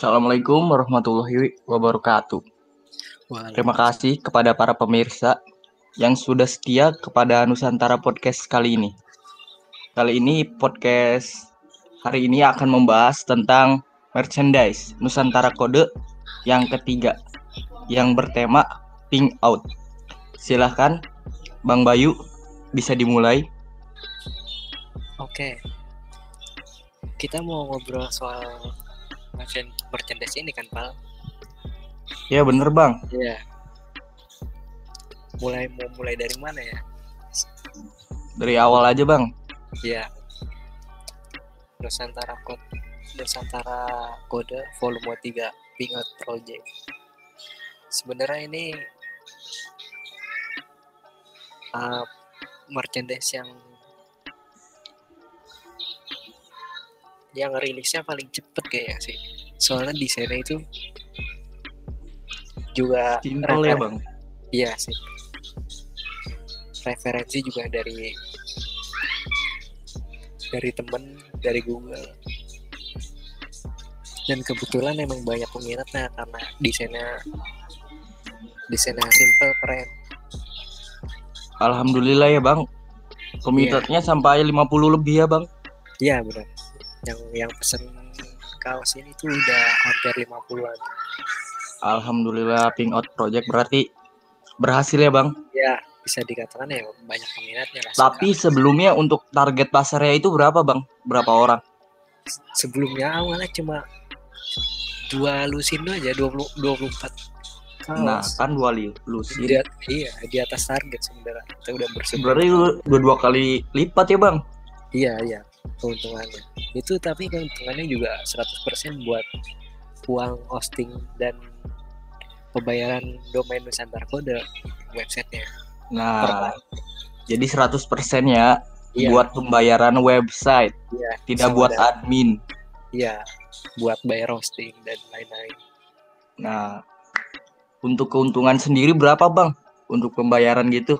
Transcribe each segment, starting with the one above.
Assalamualaikum warahmatullahi wabarakatuh. Terima kasih kepada para pemirsa yang sudah setia kepada Nusantara Podcast kali ini. Kali ini podcast hari ini akan membahas tentang merchandise Nusantara Kode yang ketiga yang bertema Pink Out. Silahkan Bang Bayu bisa dimulai. Oke. Kita mau ngobrol soal merchandise ini kan, Pak? Ya bener Bang. Iya. Mulai mau mulai dari mana ya? Dari awal aja Bang. Iya. Nusantara Code Nusantara Kode Volume 3 Pink Out Project. Sebenarnya ini uh, merchandise yang yang rilisnya paling cepet kayaknya sih soalnya desainnya itu juga simpel ya bang? Iya sih. Referensi juga dari dari temen dari Google. Dan kebetulan emang banyak peminatnya karena desainnya desainnya simple keren. Alhamdulillah ya bang. Peminatnya yeah. sampai 50 lebih ya bang. Iya benar. Yang yang pesen kaos ini tuh udah hampir 50-an. Alhamdulillah Pink Out Project berarti berhasil ya bang? Ya bisa dikatakan ya banyak peminatnya lah. Tapi sebelumnya untuk target pasarnya itu berapa bang? Berapa orang? Sebelumnya awalnya cuma dua lusin aja 20 24 kaos. Nah kan dua lusin. Di, iya di atas target sebenarnya kita udah. Berarti dua dua kali lipat ya bang? Iya iya keuntungannya itu tapi keuntungannya juga 100% buat uang hosting dan pembayaran domain Nusantara Kode websitenya. Nah jadi 100% ya iya. buat pembayaran website iya, tidak buat dan, admin. Iya buat bayar hosting dan lain-lain. Nah untuk keuntungan sendiri berapa bang? Untuk pembayaran gitu?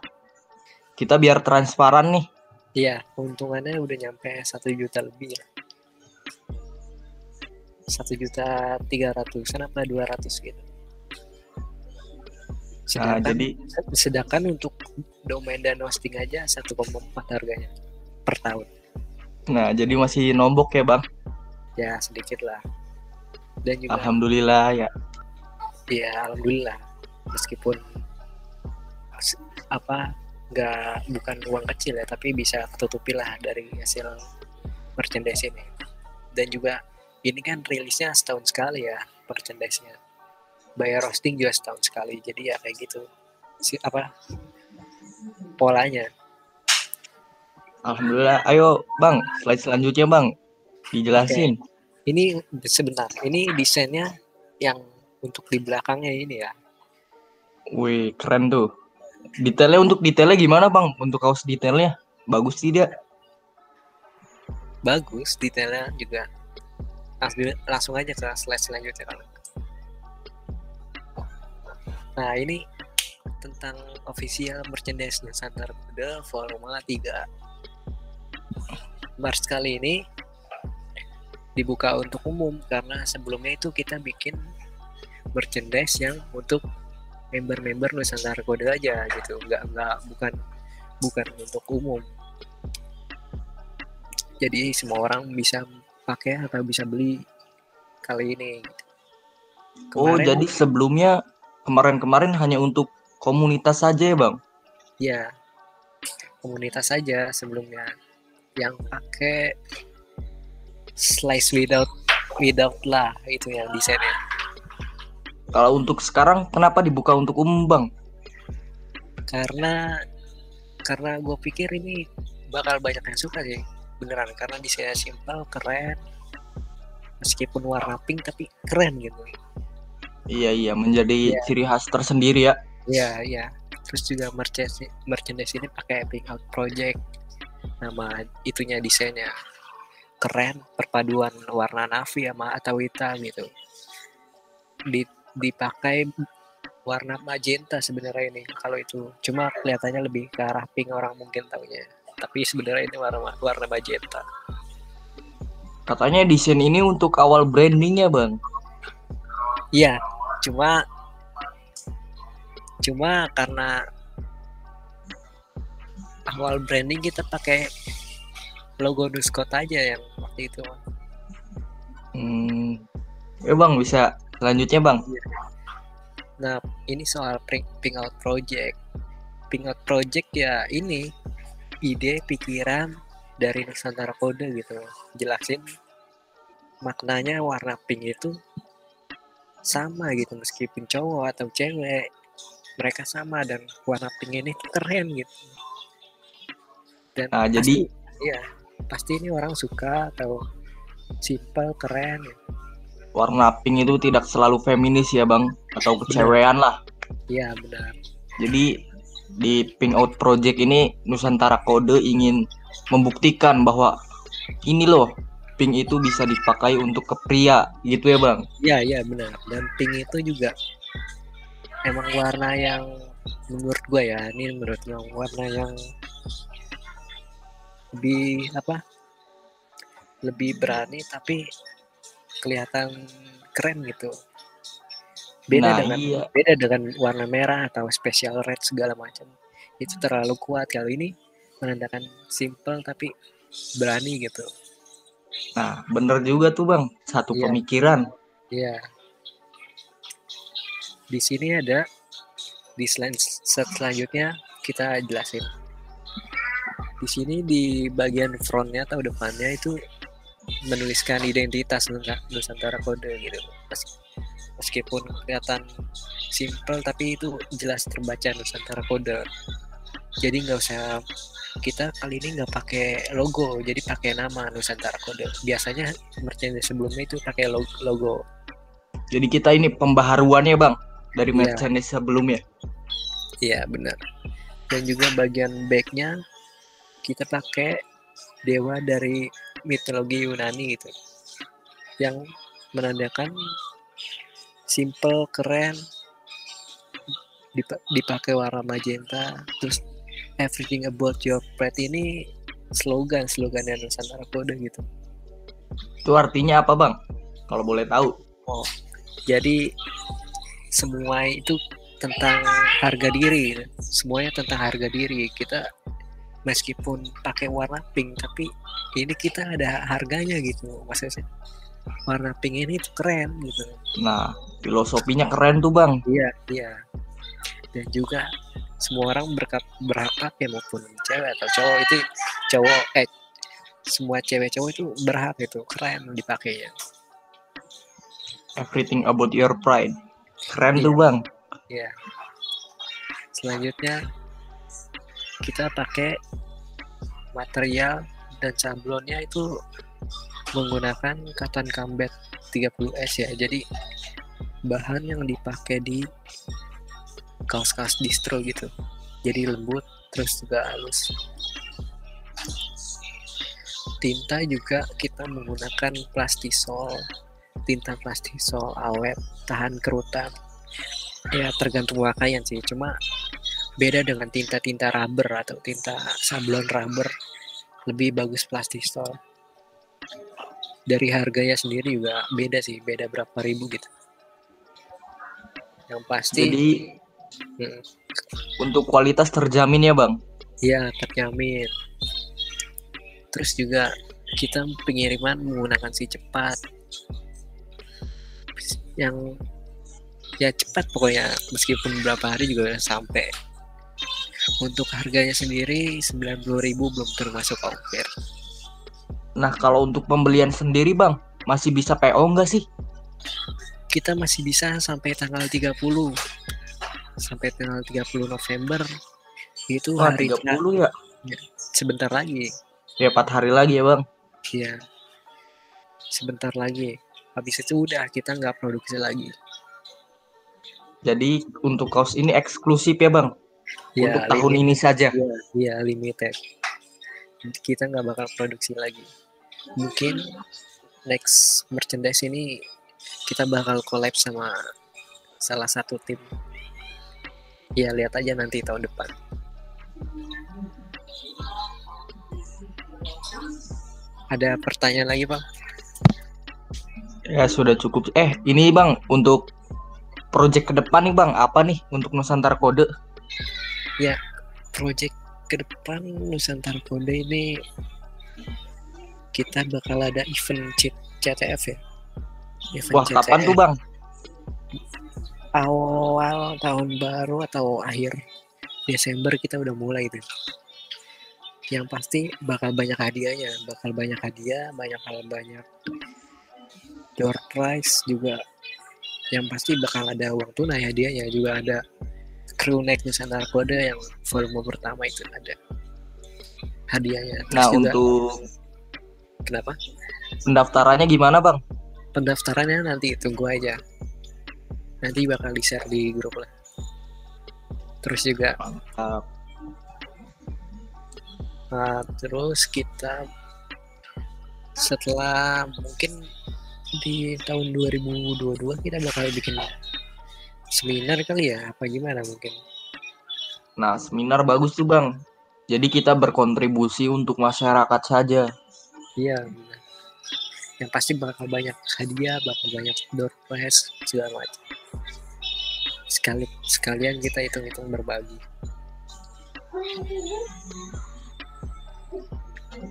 Kita biar transparan nih. Iya, keuntungannya udah nyampe satu juta lebih ya. Satu juta tiga ratusan apa dua ratus gitu. Sedangkan, nah, jadi sedangkan untuk domain dan hosting aja satu empat harganya per tahun. Nah, jadi masih nombok ya, Bang? Ya, sedikit lah. Dan juga Alhamdulillah ya. Iya, alhamdulillah. Meskipun apa nggak bukan uang kecil ya tapi bisa tutupi lah dari hasil merchandise ini dan juga ini kan rilisnya setahun sekali ya merchandise-nya. Bayar roasting juga setahun sekali jadi ya kayak gitu. Si apa polanya. Alhamdulillah. Ayo bang slide selanjutnya bang. Dijelasin. Okay. ini sebentar. Ini desainnya yang untuk di belakangnya ini ya. Wih keren tuh. Detailnya untuk detailnya gimana bang? Untuk kaos detailnya? Bagus tidak? Bagus detailnya juga. Langsung, langsung aja ke slide selanjutnya kalau. Nah ini tentang official merchandise Nusantara Muda Volume 3. Mars kali ini dibuka untuk umum karena sebelumnya itu kita bikin merchandise yang untuk member-member Nusantara Kode aja gitu nggak nggak bukan bukan untuk umum jadi semua orang bisa pakai atau bisa beli kali ini. Oh jadi sebelumnya kemarin-kemarin hanya untuk komunitas saja ya bang? Ya komunitas saja sebelumnya. Yang pakai slice without without lah itu yang desainnya. Kalau untuk sekarang kenapa dibuka untuk umum bang? Karena karena gue pikir ini bakal banyak yang suka sih beneran karena desainnya simpel keren. Meskipun warna pink tapi keren gitu. Iya iya menjadi yeah. ciri khas tersendiri ya. Iya iya. Terus juga merchandise merchandise ini pakai pink out project. Nama itunya desainnya. Keren perpaduan warna navy sama atau hitam gitu. Di dipakai warna magenta sebenarnya ini kalau itu. Cuma kelihatannya lebih ke arah pink orang mungkin tahunya tapi sebenarnya ini warna warna magenta. Katanya desain ini untuk awal brandingnya bang. Iya cuma cuma karena awal branding kita pakai logo Nuskot aja yang waktu itu hmm. Ya bang bisa selanjutnya bang? Iya. nah ini soal pink out project. Pink out project ya ini ide pikiran dari Nusantara Kode gitu. Jelasin maknanya warna pink itu sama gitu meskipun cowok atau cewek mereka sama dan warna pink ini keren gitu. Dan nah, pasti, jadi ya pasti ini orang suka atau simple keren gitu. warna pink itu tidak selalu feminis ya bang? Atau kecewean lah. Iya benar. Jadi di Pink Out Project ini Nusantara Kode ingin membuktikan bahwa ini loh pink itu bisa dipakai untuk ke pria gitu ya bang? Iya iya benar. Dan pink itu juga emang warna yang menurut gue ya ini menurut yang warna yang lebih apa? Lebih berani tapi kelihatan keren gitu beda nah, dengan iya. beda dengan warna merah atau special red segala macam itu terlalu kuat kalau ini menandakan simple tapi berani gitu Nah, bener juga tuh bang, satu yeah. pemikiran. Iya. Di sini ada di slide set selanjutnya kita jelasin. Di sini di bagian frontnya atau depannya itu menuliskan identitas Nusantara Kode gitu. Meskipun kelihatan simple tapi itu jelas terbaca Nusantara Kode. Jadi nggak usah kita kali ini nggak pakai logo jadi pakai nama Nusantara Kode. Biasanya merchandise sebelumnya itu pakai logo. Jadi kita ini pembaharuannya bang dari iya. merchandise sebelumnya. Iya benar. Dan juga bagian backnya kita pakai dewa dari mitologi Yunani gitu. Yang menandakan simple keren dipakai warna magenta terus everything about your pet ini slogan slogan yang Nusantara Kode gitu. Itu artinya apa bang? Kalau boleh tahu. Oh, jadi semua itu tentang harga diri. Semuanya tentang harga diri. Kita meskipun pakai warna pink, tapi ini kita ada harganya gitu. Maksudnya warna pink ini tuh keren gitu. Nah, filosofinya keren tuh bang. Iya, iya. Dan juga semua orang berhak berhak pakai maupun cewek atau cowok itu cowok eh semua cewek cowok itu berhak itu keren dipakainya everything about your pride keren yeah. tuh bang iya selanjutnya kita pakai material dan sablonnya itu menggunakan katan kambet 30S ya jadi bahan yang dipakai di kaos-kaos distro gitu. Jadi lembut terus juga halus. Tinta juga kita menggunakan plastisol. Tinta plastisol awet tahan kerutan. Ya tergantung pakaian sih. Cuma beda dengan tinta-tinta rubber atau tinta sablon rubber. Lebih bagus plastisol. Dari harganya sendiri juga beda sih. Beda berapa ribu gitu yang pasti jadi Hmm. Untuk kualitas terjamin ya bang? Iya terjamin. Terus juga kita pengiriman menggunakan si cepat. Yang ya cepat pokoknya meskipun berapa hari juga sampai. Untuk harganya sendiri 90.000 belum termasuk ongkir. Nah, kalau untuk pembelian sendiri, Bang, masih bisa PO nggak sih? Kita masih bisa sampai tanggal 30 sampai tanggal 30 November. Itu Wah, hari 30 ya? ya sebentar lagi. Ya 4 hari lagi ya bang? Iya. Sebentar lagi. Habis itu udah kita nggak produksi lagi. Jadi untuk kaos ini eksklusif ya bang? Ya, untuk tahun ini saja? Iya ya, limited. Kita nggak bakal produksi lagi. Mungkin next merchandise ini kita bakal collab sama salah satu tim. Ya lihat aja nanti tahun depan. Ada pertanyaan lagi bang? Ya sudah cukup. Eh ini bang untuk project ke depan nih bang. Apa nih untuk Nusantara Kode? Ya project ke depan Nusantara Kode ini kita bakal ada event CTF ya event wah CTF. kapan tuh bang? Awal tahun baru atau akhir Desember kita udah mulai itu yang pasti bakal banyak hadiahnya bakal banyak hadiah banyak hal banyak. Door prize juga. Yang pasti bakal ada uang tunai hadiahnya juga ada crew neck Nusantara Kode yang volume pertama itu ada hadiahnya. Terus nah juga, untuk kenapa? pendaftarannya gimana bang pendaftarannya nanti tunggu aja. Nanti bakal di share di grup lah. Terus juga Mantap. Nah, terus kita setelah mungkin di tahun 2022 kita bakal bikin seminar kali ya apa gimana mungkin? Nah seminar bagus tuh bang. Jadi kita berkontribusi untuk masyarakat saja. Iya benar yang pasti bakal banyak hadiah bakal banyak door prize segala macam. Sekali sekalian kita hitung-hitung berbagi.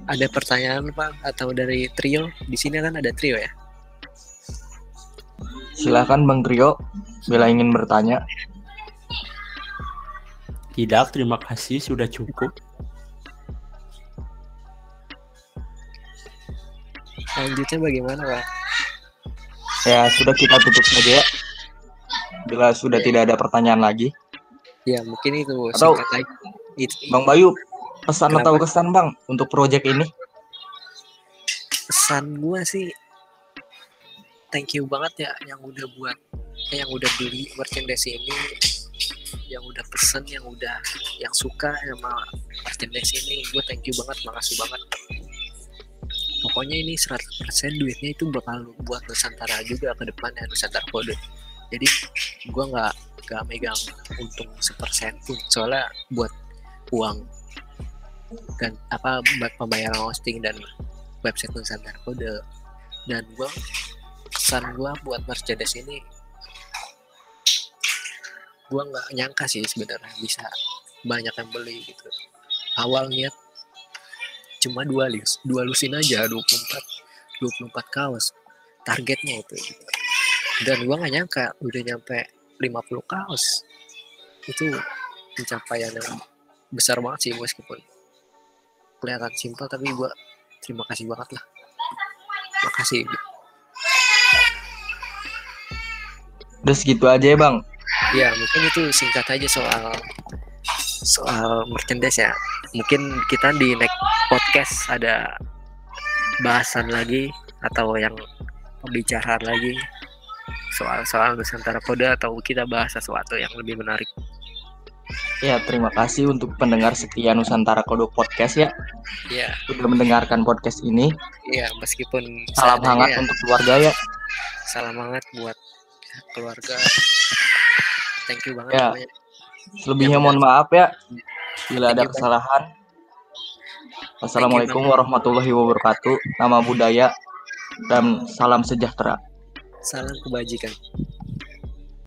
Ada pertanyaan pak atau dari trio? Di sini kan ada trio ya? Silahkan Bang Trio, bila ingin bertanya. Tidak, terima kasih. Sudah cukup. Selanjutnya bagaimana, Pak? Ya, sudah kita tutup saja ya. Bila sudah ya. tidak ada pertanyaan lagi. Ya, mungkin itu Atau Bang Bayu, pesan Kenapa? atau kesan Bang untuk proyek ini? Pesan gua sih thank you banget ya yang udah buat eh, yang udah beli merchandise ini yang udah pesen yang udah yang suka sama merchandise ini gue thank you banget makasih banget pokoknya ini 100% duitnya itu bakal buat Nusantara juga ke depannya Nusantara Kode jadi gue nggak nggak megang untung sepersen pun. Soalnya buat uang dan apa pembayaran hosting dan website Nusantara Kode dan gue kesan gue buat Mercedes ini gue nggak nyangka sih sebenarnya bisa banyak yang beli gitu. Awal niat cuma dua lus dua lusin aja 24 24 kaos targetnya itu gitu. dan gue nggak nyangka udah nyampe 50 kaos itu pencapaian yang besar banget sih meskipun kelihatan simpel tapi gue terima kasih banget lah makasih Udah segitu aja ya bang. Ya mungkin itu singkat aja soal soal merchandise ya. Mungkin kita di next podcast ada bahasan lagi atau yang pembicaraan lagi soal soal Nusantara Kode atau kita bahas sesuatu yang lebih menarik. Ya, terima kasih untuk pendengar setia Nusantara Kode Podcast ya. Iya. Sudah mendengarkan podcast ini. Iya, meskipun salam hangat ya. untuk keluarga ya. Salam hangat buat keluarga thank you banget ya. selebihnya ya, mohon maaf ya bila ada kesalahan Assalamualaikum warahmatullahi wabarakatuh. Nama budaya dan salam sejahtera. Salam kebajikan